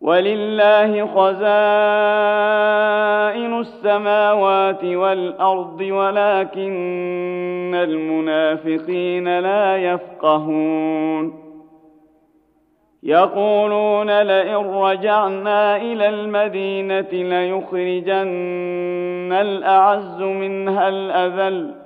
ولله خزائن السماوات والأرض ولكن المنافقين لا يفقهون. يقولون لئن رجعنا إلى المدينة ليخرجن الأعز منها الأذل.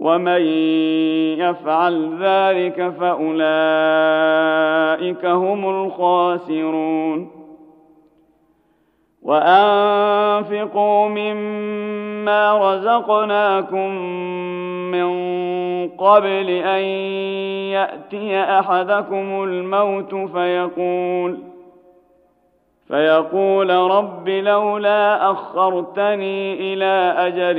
ومن يفعل ذلك فاولئك هم الخاسرون وانفقوا مما رزقناكم من قبل ان ياتي احدكم الموت فيقول فيقول رب لولا اخرتني إلى أجل